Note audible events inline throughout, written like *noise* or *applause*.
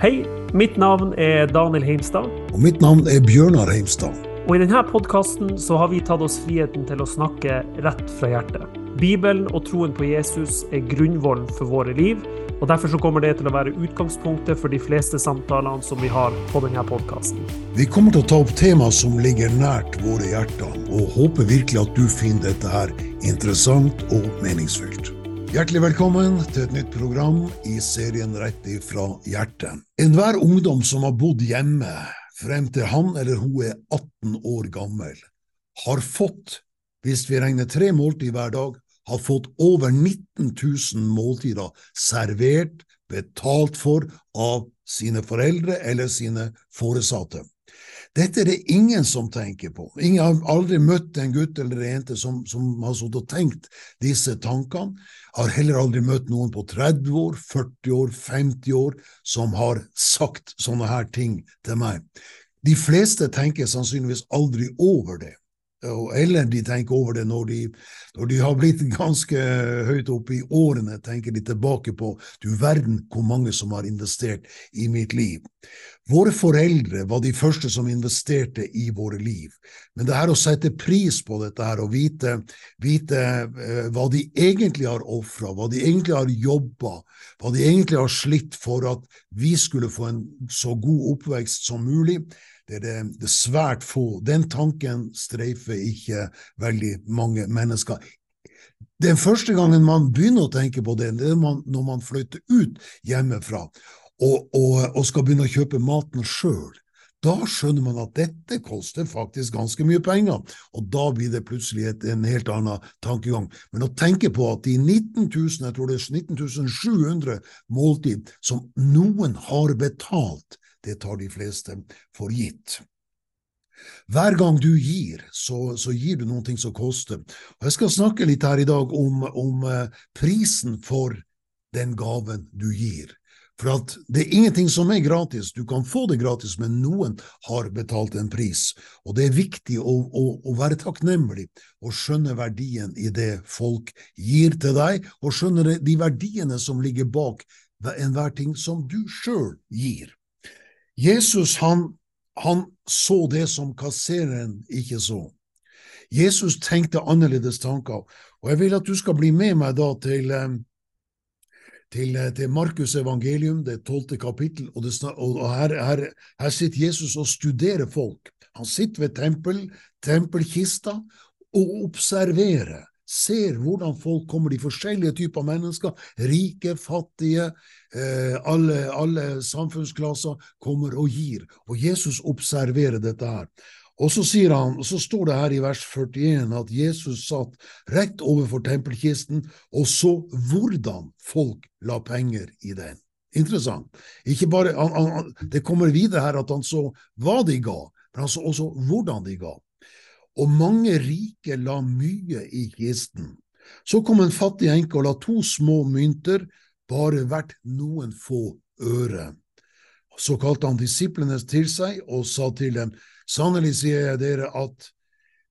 Hei, mitt navn er Daniel Heimstad. Og mitt navn er Bjørnar Heimstad. Og i denne podkasten så har vi tatt oss friheten til å snakke rett fra hjertet. Bibelen og troen på Jesus er grunnvollen for våre liv, og derfor så kommer det til å være utgangspunktet for de fleste samtalene som vi har på denne podkasten. Vi kommer til å ta opp temaer som ligger nært våre hjerter, og håper virkelig at du finner dette her interessant og meningsfylt. Hjertelig velkommen til et nytt program i serien Rett ifra hjertet. Enhver ungdom som har bodd hjemme frem til han eller hun er 18 år gammel, har fått, hvis vi regner tre måltid hver dag, har fått over 19 000 måltider servert, betalt for, av sine foreldre eller sine foresatte. Dette er det ingen som tenker på. Ingen har aldri møtt en gutt eller en jente som, som har sittet og tenkt disse tankene. Har heller aldri møtt noen på 30 år, 40 år, 50 år som har sagt sånne her ting til meg. De fleste tenker sannsynligvis aldri over det eller de tenker over det når de, når de har blitt ganske høyt oppe i årene, tenker de tilbake på du verden hvor mange som har investert i mitt liv. Våre foreldre var de første som investerte i våre liv, men det her å sette pris på dette her og vite, vite eh, hva de egentlig har ofra, hva de egentlig har jobba, hva de egentlig har slitt for at vi skulle få en så god oppvekst som mulig, det er, det, det svært få. Den tanken streifer ikke veldig mange mennesker. Den første gangen man begynner å tenke på det, det er når man flytter ut hjemmefra og, og, og skal begynne å kjøpe maten sjøl. Da skjønner man at dette koster faktisk ganske mye penger, og da blir det plutselig et, en helt annen tankegang. Men å tenke på at de 19 000, jeg tror det er 19 700 måltid som noen har betalt, det tar de fleste for gitt. Hver gang du gir, så, så, gir du noe som koster. Og Jeg skal snakke litt her i dag om, om uh, prisen for den gaven du gir. For det er ingenting som er gratis. Du kan få det gratis, men noen har betalt en pris. Og det er viktig å, å, å være takknemlig og skjønne verdien i det folk gir til deg, og skjønne de verdiene som ligger bak enhver ting som du sjøl gir. Jesus han, han så det som kassereren ikke så. Jesus tenkte annerledes tanker. Og jeg vil at du skal bli med meg da til, eh, til, eh, til Markus evangelium, det tolvte kapittel, og, det, og her, her, her, sitter Jesus og studerer folk. Han sitter ved tempel, tempelkista og observerer ser hvordan folk kommer, de forskjellige typer mennesker, rike, fattige, eh, alle, alle, samfunnsklasser, kommer og gir. Og Jesus observerer dette her. Og så, han, så står det her i vers 41 at Jesus satt rett overfor tempelkisten og så hvordan folk la penger i den. Interessant. Bare, han, han, det kommer videre her at han så hva de ga, men han så også hvordan de ga og mange rike la mye i kisten. Så kom en fattig enke og la to små mynter, bare verdt noen få øre. Så kalte han disiplene til seg og sa til dem, sannelig sier jeg dere at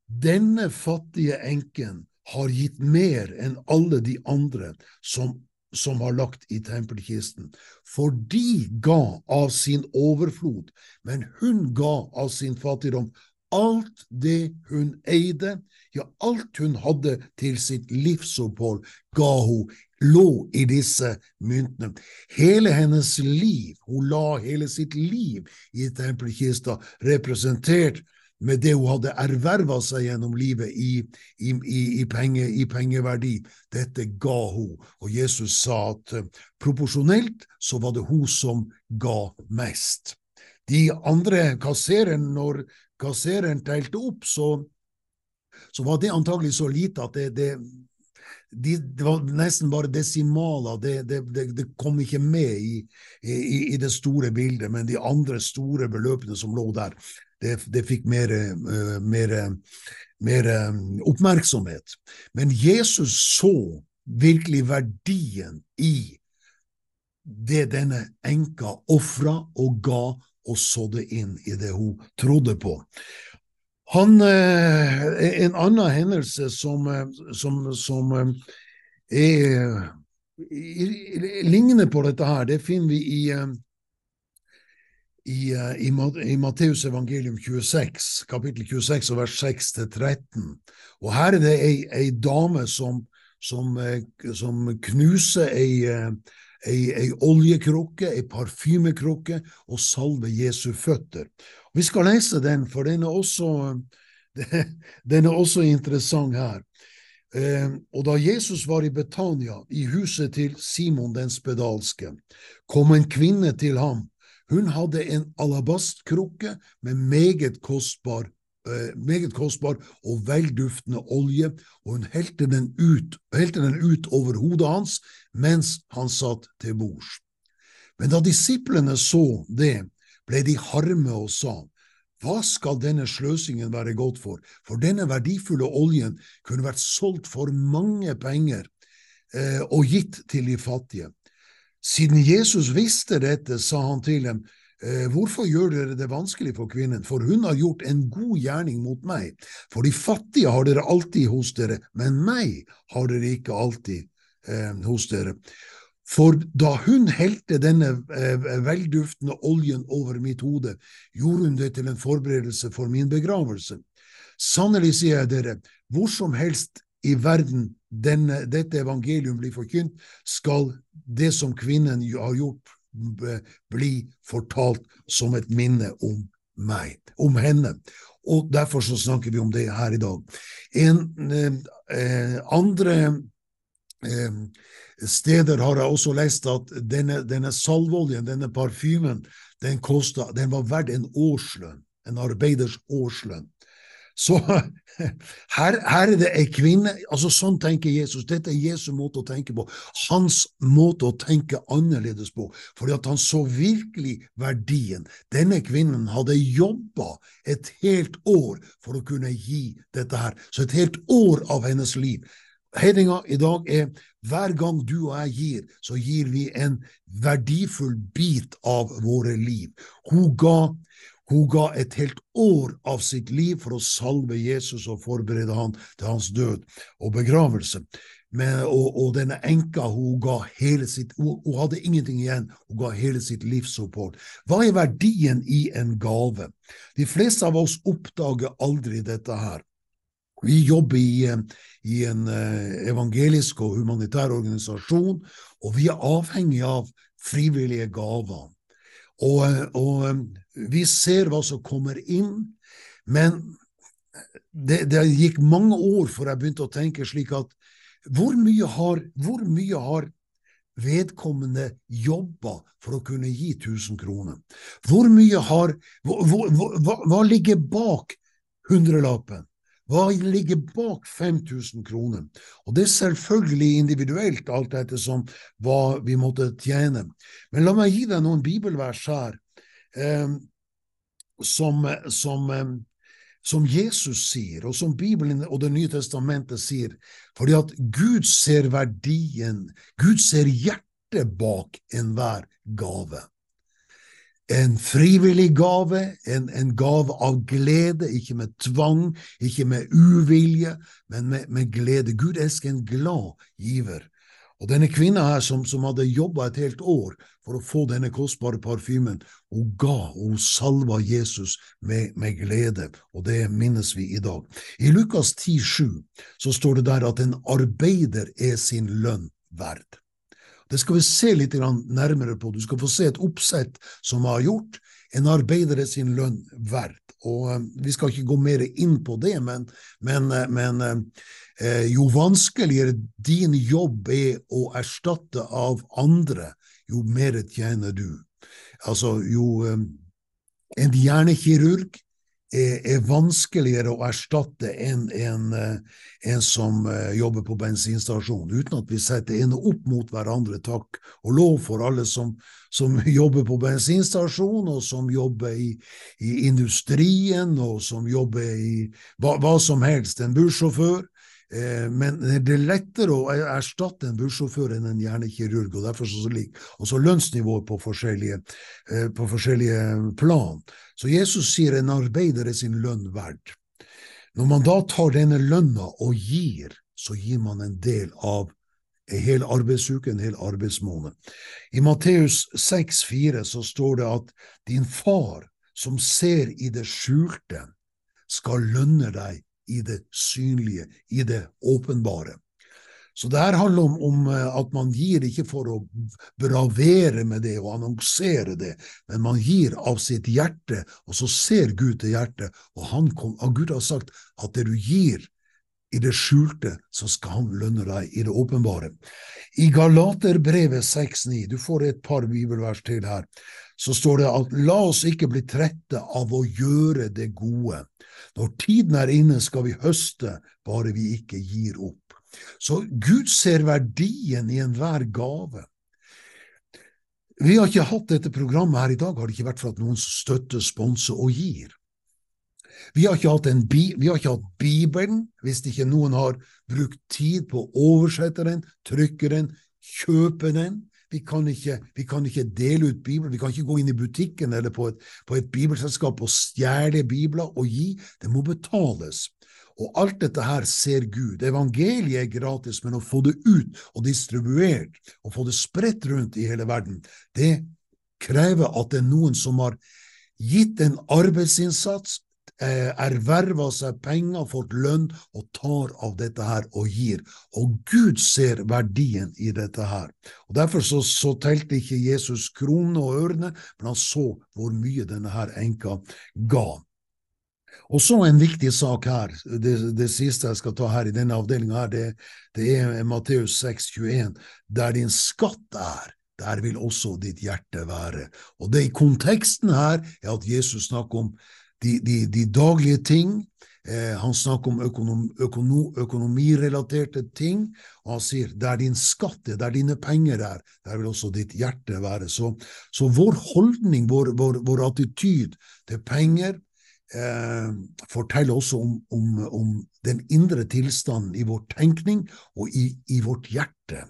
denne fattige enken har gitt mer enn alle de andre som, som har lagt i tempelkisten, for de ga av sin overflod, men hun ga av sin fattigdom alt det hun eide, ja, alt hun hadde til sitt livsopphold, ga hun, lå i disse myntene. Hele hennes liv, hun la hele sitt liv i tempelkista, representert med det hun hadde erverva seg gjennom livet i, i, i, i, penge, i pengeverdi. Dette ga hun, og Jesus sa at uh, proporsjonelt så var det hun som ga mest. De andre kassererne, når kassereren telte opp, så, så var det antagelig så lite at det, det, de, det var nesten bare desimaler. Det, det kom ikke med i, i, i, det store bildet, men de andre store beløpene som lå der, det, fikk mer, uh, mer, mer oppmerksomhet. Men Jesus så virkelig verdien i det denne enka ofra og ga og sådde inn i det hun trodde på. Han, eh, en annen hendelse som, eh, som, som eh, er, ligner på dette her, det finner vi i, i, i, i Matteus evangelium 26, kapittel 26 vers 6-13. Og her er det ei, ei dame som, som, som knuser ei, ei, ei oljekrukke, ei parfymekrukke, og salve Jesu føtter. Vi skal lese den, for den er også, *laughs* den er også interessant her. Eh, og da Jesus var i Betania, i huset til Simon den spedalske, kom en kvinne til ham. Hun hadde en alabastkrukke med meget kostbar, meget kostbar og velduftende olje, og hun helte den, ut, helte den ut over hodet hans mens han satt til bords. Men da disiplene så det, ble de harme og sa, hva skal denne sløsingen være godt for? For denne verdifulle oljen kunne vært solgt for mange penger eh, og gitt til de fattige. Siden Jesus visste dette, sa han til dem, eh, hvorfor gjør dere det vanskelig for kvinnen, for hun har gjort en god gjerning mot meg. For de fattige har dere alltid hos dere, men meg har dere ikke alltid eh, hos dere. For da hun helte denne eh, velduftende oljen over mitt hode, gjorde hun det til en forberedelse for min begravelse. Sannelig sier jeg dere, hvor som helst i verden denne, dette evangelium blir forkynt, skal det som kvinnen har gjort, bli fortalt som et minne om meg, om henne. Og derfor så snakker vi om det her i dag. En eh, eh andre eh, steder har jeg også lest at denne, denne salveoljen, denne parfymen, den, kostet, den var verdt en årslønn, en arbeiders årslønn. Så *laughs* her, her, er det ei kvinne altså Sånn tenker Jesus. Dette er Jesu måte å tenke på. Hans måte å tenke annerledes på. Fordi at han så virkelig verdien. Denne kvinnen hadde jobba et helt år for å kunne gi dette her. Så et helt år av hennes liv Headinga i dag er hver gang du og jeg gir, så gir vi en verdifull bit av våre liv. Hun ga, hun ga et helt år av sitt liv for å salve Jesus og forberede han til hans død og begravelse. Men, og, og, denne enka hun ga hele sitt, hun, hun, hadde ingenting igjen, hun ga hele sitt livsopphold. Hva er verdien i en gave? De fleste av oss oppdager aldri dette her. Vi jobber i, i en eh, evangelisk og humanitær organisasjon, og vi er avhengig av frivillige gaver. Og, og vi ser hva som kommer inn, men det, det, gikk mange år før jeg begynte å tenke slik at hvor mye har, hvor mye har vedkommende jobba for å kunne gi 1000 kroner? Hvor mye har Hva, hva, hva ligger bak hundrelappen? Hva ligger bak 5000 kroner? Og det er selvfølgelig individuelt, alt ettersom hva vi måtte tjene. Men la meg gi deg noen bibelvers her eh, som, som, eh, som, Jesus sier, og som Bibelen og Det nye testamentet sier, fordi at Gud ser verdien, Gud ser hjertet bak enhver gave en frivillig gave, en, en, gave av glede, ikke med tvang, ikke med uvilje, men med, med glede. Gud elsker en glad giver. Og denne kvinna her som, som hadde jobba et helt år for å få denne kostbare parfymen, hun ga, og hun salva Jesus med, med, glede, og det minnes vi i dag. I Lukas 10,7 så står det der at en arbeider er sin lønn verd. Det skal vi se litt nærmere på. Du skal få se et oppsett som har gjort en arbeider sin lønn verdt. Og uh, Vi skal ikke gå mer inn på det, men, men, uh, men uh, jo vanskeligere din jobb er å erstatte av andre, jo mer tjener du. Altså, jo En hjernekirurg er, er, vanskeligere å erstatte enn en, eh, en, som eh, jobber på bensinstasjon, uten at vi setter ene opp mot hverandre. Takk og lov for alle som, som *laughs* jobber på bensinstasjon, og som jobber i, i industrien, og som jobber i hva, hva som helst. En bussjåfør men det er lettere å erstatte en bussjåfør enn en hjernekirurg, og derfor så ligger også lønnsnivået på forskjellige, eh, på forskjellige plan. Så Jesus sier en arbeider er sin lønn verd. Når man da tar denne lønna og gir, så gir man en del av en hel arbeidsuke, en hel arbeidsmåned. I Matteus 6,4 så står det at din far som ser i det skjulte, skal lønne deg i det synlige, i det åpenbare. Så det her handler om, om, eh, at man gir ikke for å bravere med det og annonsere det, men man gir av sitt hjerte, og så ser Gud til hjertet, og, kom, og Gud har sagt at det du gir i det skjulte, så skal han lønne deg i det åpenbare. I Galaterbrevet 6,9, du får et par bibelvers til her, så står det at la oss ikke bli trette av å gjøre det gode. Når tiden er inne, skal vi høste, bare vi ikke gir opp. Så Gud ser verdien i enhver gave. Vi har ikke hatt dette programmet her i dag, har det ikke vært for at noen støtter, sponser og gir. Vi har, ikke hatt en, vi har ikke hatt Bibelen hvis ikke noen har brukt tid på å oversette den, trykke den, kjøpe den. Vi kan, ikke, vi kan ikke dele ut Bibelen, vi kan ikke gå inn i butikken eller på et, på et bibelselskap og stjele bibler og gi. Det må betales. Og alt dette her ser Gud. Evangeliet er gratis, men å få det ut og distribuert og få det spredt rundt i hele verden, det krever at det er noen som har gitt en arbeidsinnsats, eh, erverva seg penger, fått lønn og tar av dette her og gir. Og Gud ser verdien i dette her. Og Derfor så, så telte ikke Jesus kronene og ørene, men han så hvor mye denne her enka ga. Og så en viktig sak her, det, det, siste jeg skal ta her i denne avdelinga, det, det, er Matteus 6, 21. Der din skatt er, der vil også ditt hjerte være. Og det i konteksten her er at Jesus snakker om de, de, de daglige ting. Eh, han snakker om økonom, økono, økonomirelaterte ting, og han sier der din skatt er, der dine penger er, der vil også ditt hjerte være. Så, så vår holdning, vår, vår, vår attityd til penger, eh, forteller også om, om, om, den indre tilstanden i vår tenkning og i, i vårt hjerte.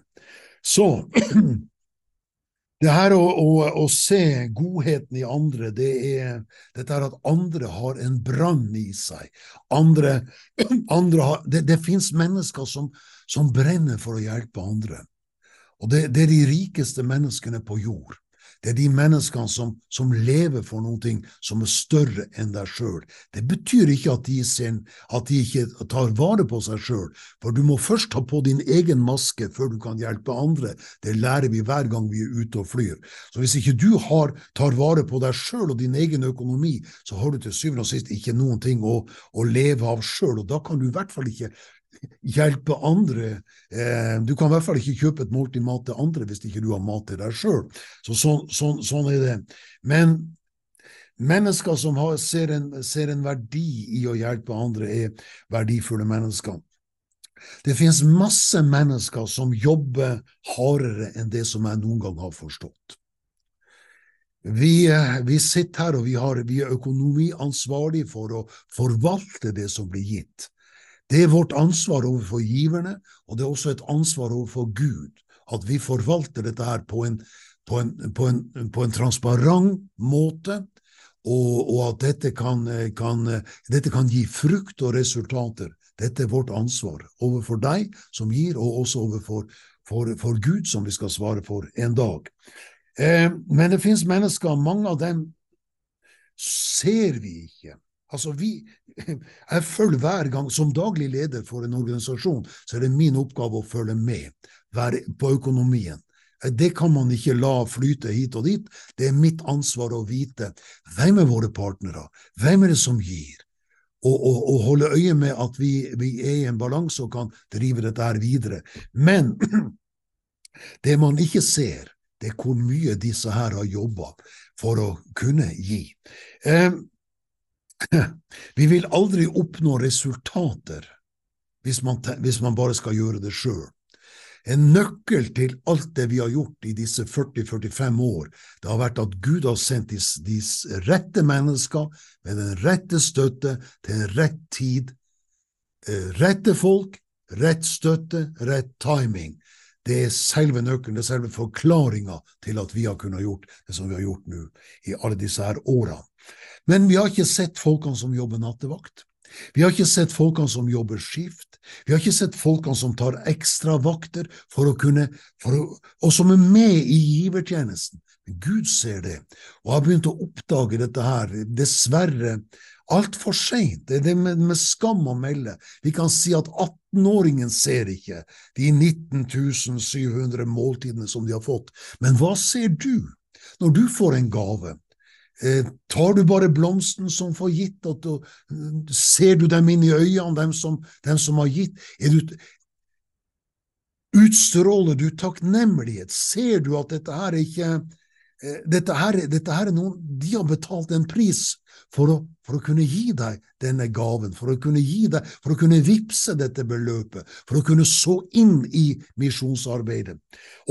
Så *clears throat* det her å, å, å, se godheten i andre, det er dette er at andre har en brann i seg. Andre, *clears throat* andre har, det, det fins mennesker som, som, brenner for å hjelpe andre. Og det, det er de rikeste menneskene på jord. Det er de menneskene som, som lever for noe som er større enn deg sjøl. Det betyr ikke at de, ser, at de ikke tar vare på seg sjøl, for du må først ta på din egen maske før du kan hjelpe andre. Det lærer vi hver gang vi er ute og flyr. Så hvis ikke du har, tar vare på deg sjøl og din egen økonomi, så har du til syvende og sist ikke noen ting å, å leve av sjøl, og da kan du i hvert fall ikke hjelpe andre. Eh, du kan i hvert fall ikke kjøpe et måltid mat til andre hvis ikke du har mat til deg sjøl. Så sånn, sånn, sånn, er det. Men mennesker som har, ser, en, ser, en, verdi i å hjelpe andre, er verdifulle mennesker. Det finnes masse mennesker som jobber hardere enn det som jeg noen gang har forstått. Vi, eh, vi sitter her og vi, har, vi er økonomiansvarlige for å forvalte det som blir gitt. Det er vårt ansvar overfor giverne, og det er også et ansvar overfor Gud, at vi forvalter dette her på en, på en, på en, på en transparent måte, og, og at dette kan, kan, dette kan, gi frukt og resultater. Dette er vårt ansvar overfor deg som gir, og også overfor for, for Gud, som vi skal svare for en dag. Eh, men det finnes mennesker, mange av dem ser vi ikke. Altså, vi, *laughs* jeg følger hver gang, Som daglig leder for en organisasjon, så er det min oppgave å følge med på økonomien. Det kan man ikke la flyte hit og dit. Det er mitt ansvar å vite hvem er våre partnere, hvem er det som gir, og, og, og holde øye med at vi, vi er i en balanse og kan drive dette her videre. Men *clears throat* det man ikke ser, det er hvor mye disse her har jobba for å kunne gi. Eh, *clears throat* Vi vil aldri oppnå resultater hvis man, hvis man bare skal gjøre det sjøl. En nøkkel til alt det vi har gjort i disse 40-45 år, det har vært at Gud har sendt de, rette mennesker med den rette støtte til rett tid. Eh, rette folk, rett støtte, rett timing. Det er selve nøkkelen, det er selve forklaringa til at vi har kunnet gjort det som vi har gjort nå i alle disse her årene. Men vi har ikke sett folkene som jobber nattevakt. Vi har ikke sett folkene som jobber skift, vi har ikke sett folkene som tar ekstravakter for å kunne, og som er med i givertjenesten. Men Gud ser det, og har begynt å oppdage dette her, dessverre altfor seint. Det er det med, med, skam å melde. Vi kan si at 18-åringen ser ikke de 19 700 måltidene som de har fått, men hva ser du når du får en gave? Eh, tar du bare blomsten som får gitt, du, ser du dem inn i øynene, dem som, dem som har gitt? Du, utstråler du takknemlighet? Ser du at dette her er ikke dette her, dette her er noen De har betalt en pris for å, for å, kunne gi deg denne gaven, for å kunne gi deg, for å kunne vippse dette beløpet, for å kunne så inn i misjonsarbeidet.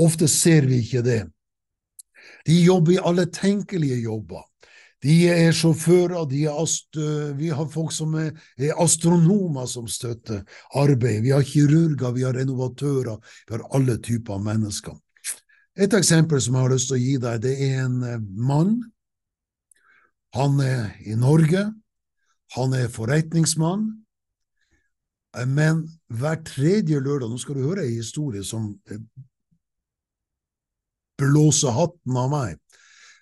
Ofte ser vi ikke det. De jobber i alle tenkelige jobber. De er sjåfører, de er ast vi har folk som er, er, astronomer som støtter arbeid. Vi har kirurger, vi har renovatører, vi har alle typer mennesker. Et eksempel som jeg har lyst til å gi deg, det er en eh, mann. Han er i Norge. Han er forretningsmann. Eh, men hver tredje lørdag Nå skal du høre en historie som eh, blåser hatten av meg.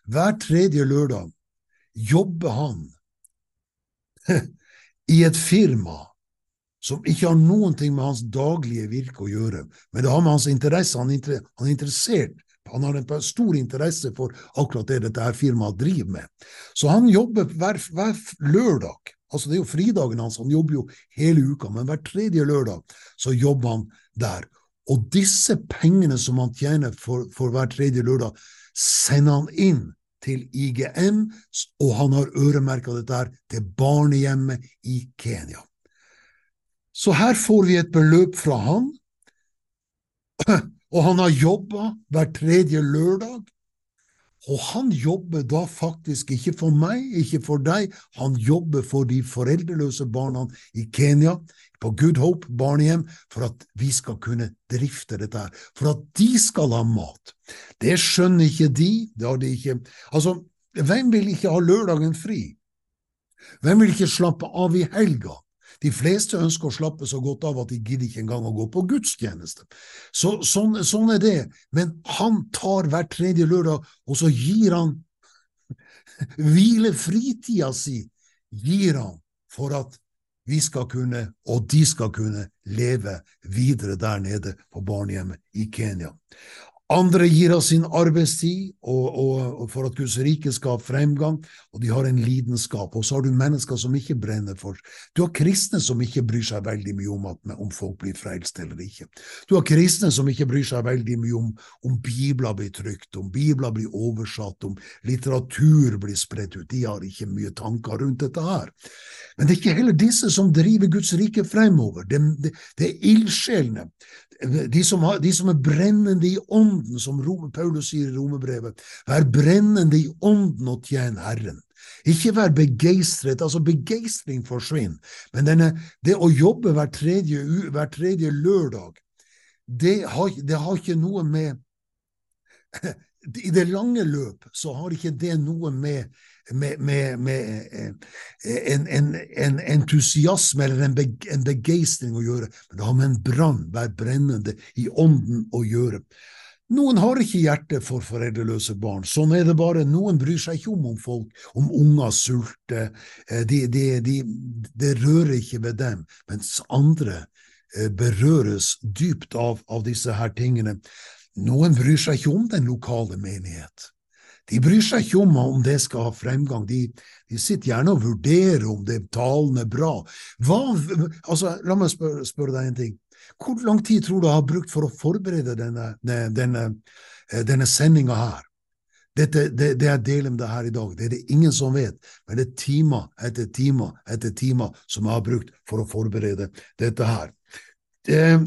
Hver tredje lørdag jobber han *laughs* i et firma som ikke har noen ting med hans daglige virke å gjøre, men det har med hans interesse. Han, er interessert, han har en stor interesse for akkurat det dette her firmaet driver med. Så han jobber hver, hver lørdag. Altså Det er jo fridagen hans, han jobber jo hele uka, men hver tredje lørdag så jobber han der. Og disse pengene som han tjener for, for hver tredje lørdag, sender han inn til IGM, og han har øremerka dette her til barnehjemmet i Kenya. Så her får vi et beløp fra han, *clears throat* og han har jobba hver tredje lørdag. Og han jobber da faktisk ikke for meg, ikke for deg, han jobber for de foreldreløse barna i Kenya, på Good Hope barnehjem, for at vi skal kunne drifte dette her, for at de skal ha mat. Det skjønner ikke de, det har de ikke Altså, hvem vil ikke ha lørdagen fri? Hvem vil ikke slappe av i helga? De fleste ønsker å slappe så godt av at de gidder ikke engang å gå på gudstjeneste. Så, sånn, sånn, er det. Men han tar hver tredje lørdag, og så gir han *laughs* hvilefritida si gir han for at vi skal kunne, og de skal kunne, leve videre der nede på barnehjemmet i Kenya. Andre gir av sin arbeidstid og, og, og for at Guds rike skal ha fremgang, og de har en lidenskap. Og så har du mennesker som ikke brenner for Du har kristne som ikke bryr seg veldig mye om, at, om folk blir frelst eller ikke. Du har kristne som ikke bryr seg veldig mye om, om bibler blir trykt, om bibler blir oversatt, om litteratur blir spredt ut. De har ikke mye tanker rundt dette her. Men det er ikke heller disse som driver Guds rike fremover. Det, det, det er ildsjelene de de som, er brennende i ånden, som Paulus sier i romerbrevet. vær brennende i ånden og tjen Herren. Ikke vær begeistret, altså begeistring forsvinner, men denne, det å jobbe hver tredje, hver tredje lørdag, det har, det har ikke noe med *laughs* I det lange løp så har ikke det noe med med, med, med eh, en, en, en, entusiasme eller en, be, begeistring å gjøre, men det har med en brann, være brennende i ånden å gjøre. Noen har ikke hjerte for foreldreløse barn, sånn er det bare. Noen bryr seg ikke om om folk, om unger sulter, eh, det de, de, de rører ikke ved dem, mens andre eh, berøres dypt av, av disse her tingene. Noen bryr seg ikke om den lokale menighet. De bryr seg ikke om om det skal ha fremgang, de, de sitter gjerne og vurderer om det talen er bra. Hva, altså, la meg spørre, spørre, deg en ting. Hvor lang tid tror du har brukt for å forberede denne, denne, eh, denne sendinga her? Dette, det, det, jeg deler med deg her i dag, det er det ingen som vet, men det er timer etter timer etter timer som jeg har brukt for å forberede dette her. Eh,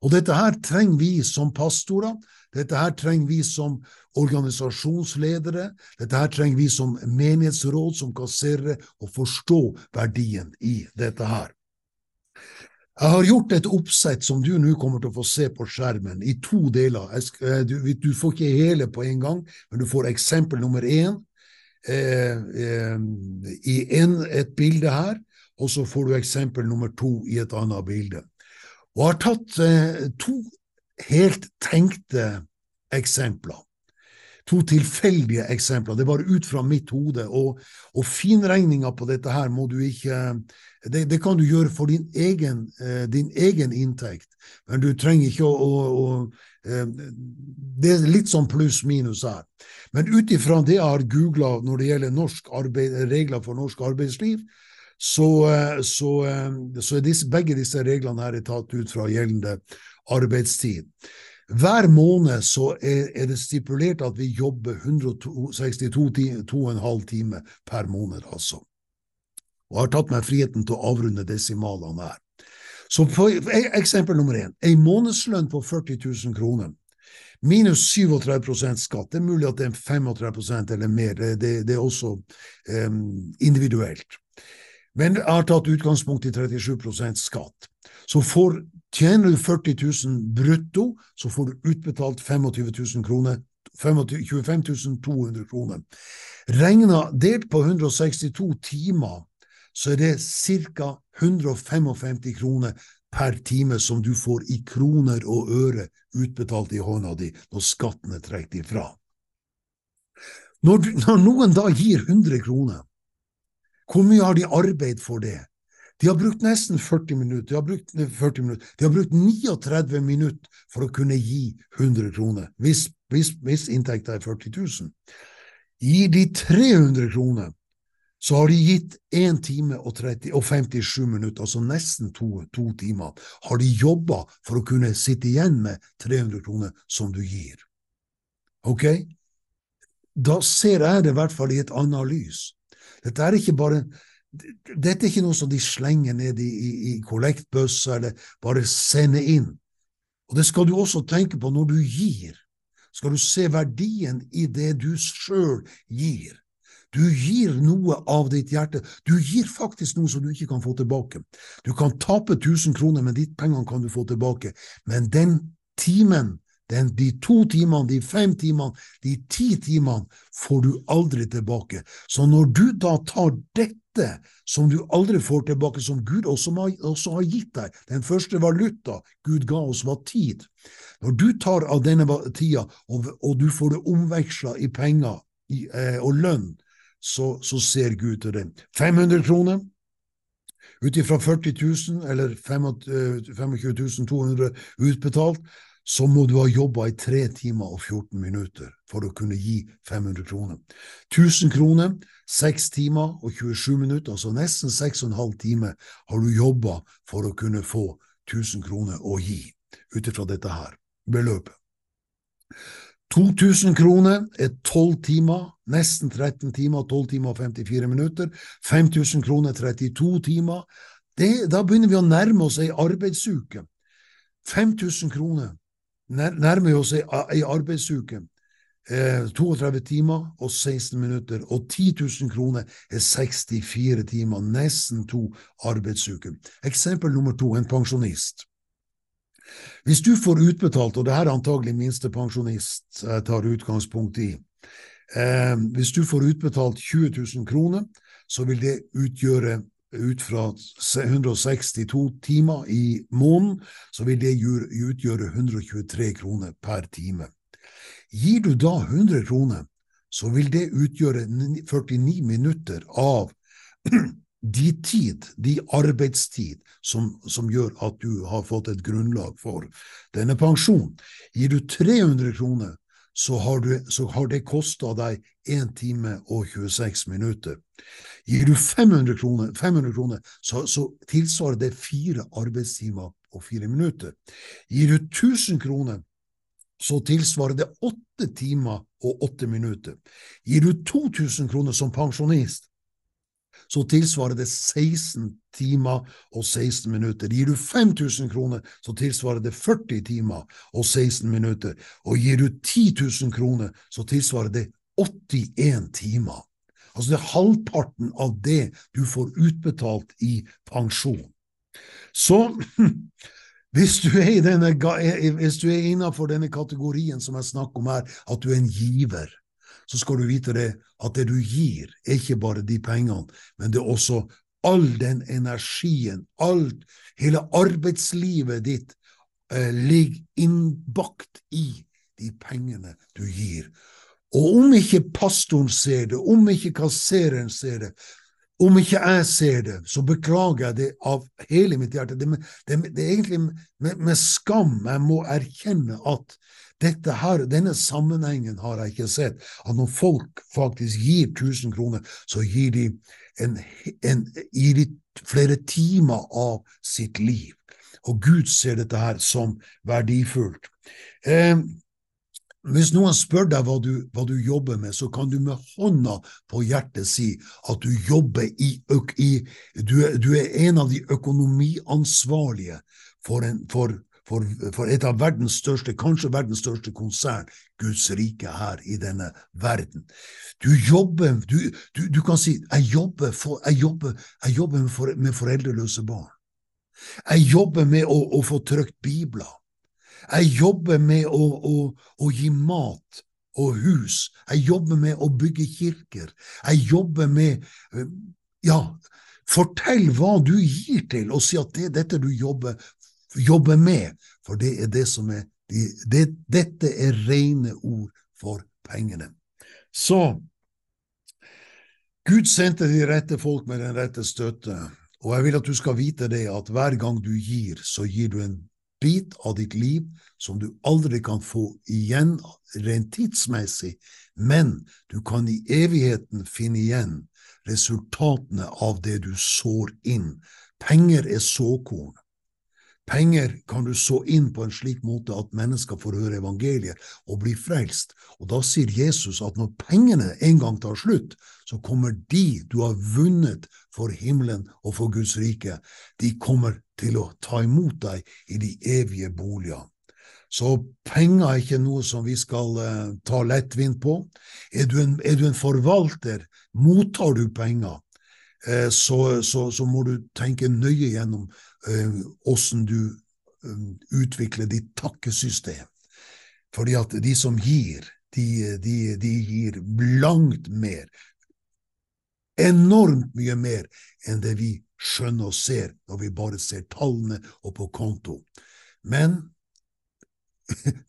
og dette her trenger vi som pastorer, dette her trenger vi som organisasjonsledere, dette her trenger vi som menighetsråd, som kasserere, å forstå verdien i dette her. Jeg har gjort et oppsett som du nå kommer til å få se på skjermen, i to deler. Skal, du, du får ikke hele på en gang, men du får eksempel nummer én eh, eh, i en, et bilde her, og så får du eksempel nummer to i et annet bilde. Og jeg har tatt eh, to helt tenkte eksempler. To tilfeldige eksempler. Det er bare ut fra mitt hode. Og, og finregninga på dette her må du ikke det, det, kan du gjøre for din egen, eh, din egen, inntekt, men du trenger ikke å, å, å eh, Det er litt sånn pluss-minus her. Men ut ifra det jeg har googla når det gjelder arbeid, regler for norsk arbeidsliv, så, eh, så, så er disse, begge disse reglene her tatt ut fra gjeldende arbeidstid. Hver måned så er, er det stipulert at vi jobber 162,5 timer per måned, altså. Og har tatt meg friheten til å avrunde desimalene her. Så på, Eksempel nummer én. En månedslønn på 40 000 kroner minus 37% skatt. Det er mulig at det er 35 eller mer, det, det er også um, individuelt. Men jeg har tatt utgangspunkt i 37% skatt. Så får, tjener du 40 000 brutto, så får du utbetalt 25 000 kroner 25 200 kroner. Regna delt på 162 timer, så er det ca. 155 kroner per time som du får i kroner og øre utbetalt i hånda di når skatten er trukket ifra. Når, når noen da gir 100 kroner, hvor mye har de arbeid for det? De har brukt nesten 40 minutter. De har brukt, 40 minutter. De har brukt 39 minutter for å kunne gi 100 kroner, hvis, hvis, hvis inntekta er 40 000. Gir de 300 kroner, så har de gitt 1 time og, 30, og 57 minutter, altså nesten to, to timer, har de jobba for å kunne sitte igjen med 300 kroner som du gir. Ok? Da ser jeg det i hvert fall i et annet lys. Dette er ikke bare dette er ikke noe som de slenger ned i, i, eller bare sender inn. Og det skal du også tenke på når du gir. Skal du se verdien i det du sjøl gir. Du gir noe av ditt hjerte. Du gir faktisk noe som du ikke kan få tilbake. Du kan tape 1000 kroner, men de pengene kan du få tilbake. Men den timen den, de to timene, de fem timene, de ti timene får du aldri tilbake. Så når du da tar dette som du aldri får tilbake, som Gud også også har gitt deg, den første valuta Gud ga oss, var tid. Når du tar av denne tida, og, og du får det omveksla i penger i, eh, og lønn, så, så, ser Gud til det. 500 kroner ut ifra 40 000 eller 25 200 utbetalt, så må du ha jobba i 3 timer og 14 minutter for å kunne gi 500 kroner. 1000 kroner, 6 timer og 27 minutter, altså nesten 6,5 timer, har du jobba for å kunne få 1000 kroner å gi, ut ifra dette her beløpet. 2000 kroner er 12 timer, nesten 13 timer, 12 timer og 54 minutter. 5000 kroner 32 timer. Det, da begynner vi å nærme oss ei arbeidsuke. 5000 kroner nærmer oss ei, ei arbeidsuke. Eh, 32 timer og 16 minutter, og 10 000 kroner er 64 timer, nesten to arbeidsuker. Eksempel nummer to, en pensjonist. Hvis du får utbetalt, og det her er antagelig minstepensjonist jeg tar utgangspunkt i, eh, hvis du får utbetalt 20 000 kroner, så vil det utgjøre ut fra 162 timer i måneden, så vil det utgjøre 123 kroner per time. Gir du da 100 kroner, så vil det utgjøre 49 minutter av *clears throat* de tid, de arbeidstid, som, som, gjør at du har fått et grunnlag for denne pensjonen. Gir du 300 kroner, så har, du, så har det kosta deg 1 time og 26 minutter. Gir du 500 kroner, 500 kroner så, så, tilsvarer det fire arbeidstimer og fire minutter. Gir du 1000 kroner, så tilsvarer det åtte timer og åtte minutter. Gir du 2000 kroner som pensjonist, så tilsvarer det 16 timer og 16 minutter. Gir du 5000 kroner, så tilsvarer det 40 timer og 16 minutter. Og gir du 10 000 kroner, så tilsvarer det 81 timer. Altså det er halvparten av det du får utbetalt i pensjon. Så *clears throat* hvis du er, denne, hvis du er innenfor denne kategorien som jeg snakker om her, at du er en giver, så skal du vite det at det du gir, er ikke bare de pengene, men det er også all den energien, alt, hele arbeidslivet ditt eh, ligger innbakt i de pengene du gir. Og om ikke pastoren ser det, om ikke kassereren ser det, om ikke jeg ser det, så beklager jeg det av hele mitt hjerte. Det, det, det er egentlig med, med, skam jeg må erkjenne at dette her, denne sammenhengen har jeg ikke sett. At når folk faktisk gir 1000 kroner, så gir de, en, en, gir de flere timer av sitt liv. Og Gud ser dette her som verdifullt. Eh, hvis noen spør deg hva du, hva du, jobber med, så kan du med hånda på hjertet si at du jobber i, i du, du, er en av de økonomiansvarlige for, en, for, for, for, et av verdens største, kanskje verdens største konsern, Guds rike her i denne verden. Du jobber Du, du kan si jeg jobber, for, jeg jobber, jeg jobber med, for, med foreldreløse barn. Jeg jobber med å, å få trykt bibler. Jeg jobber med å, å, å, gi mat og hus. Jeg jobber med å bygge kirker. Jeg jobber med eh, Ja, fortell hva du gir til, og si at det er dette du jobber, jobber med, for det er det som er det, Dette er rene ord for pengene. Så Gud sendte de rette folk med den rette støtte, og jeg vil at du skal vite det at hver gang du gir, så gir du en bit av ditt liv som du aldri kan få igjen rent tidsmessig, men du kan i evigheten finne igjen resultatene av det du sår inn. Penger er såkorn. Penger kan du så inn på en slik måte at mennesker får høre evangeliet og blir frelst. Og da sier Jesus at når pengene en gang tar slutt, så kommer de du har vunnet for himmelen og for Guds rike, de kommer til å ta imot deg i de evige boliger. Så penger er ikke noe som vi skal uh, ta lettvint på. Er du, en, er du en forvalter, mottar du penger, så, så, så, må du tenke nøye gjennom åssen eh, du eh, utvikler ditt takkesystem. Fordi at de som gir, de, de, de gir langt mer, enormt mye mer enn det vi skjønner og ser når vi bare ser tallene og på konto. Men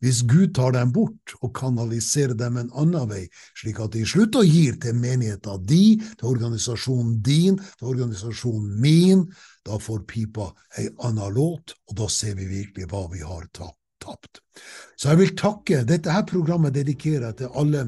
hvis Gud tar dem bort og kanaliserer dem en annen vei, slik at de slutter å gi til menigheten din, til organisasjonen din, til organisasjonen min, da får pipa ei anna låt, og da ser vi virkelig hva vi har tapt. Så jeg vil takke. Dette her programmet dedikerer jeg til alle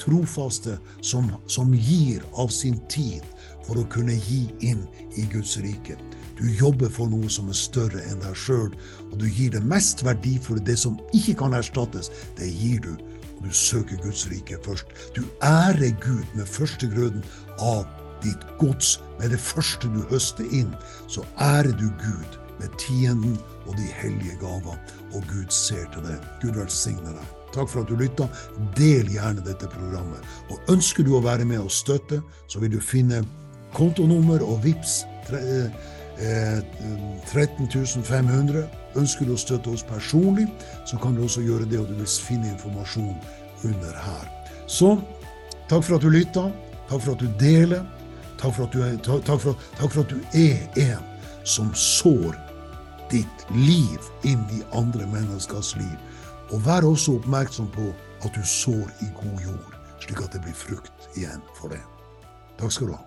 trofaste som, som gir av sin tid for å kunne gi inn i Guds rike. Du jobber for noe som er større enn deg sjøl, og du gir det mest verdifulle, det som ikke kan erstattes, det gir du. Og du søker Guds rike først. Du ærer Gud med førstegrøden av ditt gods. Med det første du høster inn, så ærer du Gud med tienden og de hellige gaver. Og Gud ser til det. Gud velsigne deg. Takk for at du lytta. Del gjerne dette programmet. Og ønsker du å være med og støtte, så vil du finne kontonummer og VIPS 13 500. Ønsker du å støtte oss personlig, så kan du også gjøre det, og du vil finne informasjon under her. Så takk for at du lytta. Takk for at du deler. Takk for at du er, takk for, takk for at du er en som sår ditt liv inn i andre menneskers liv. Og vær også oppmerksom på at du sår i god jord, slik at det blir frukt igjen for det. Takk skal du ha.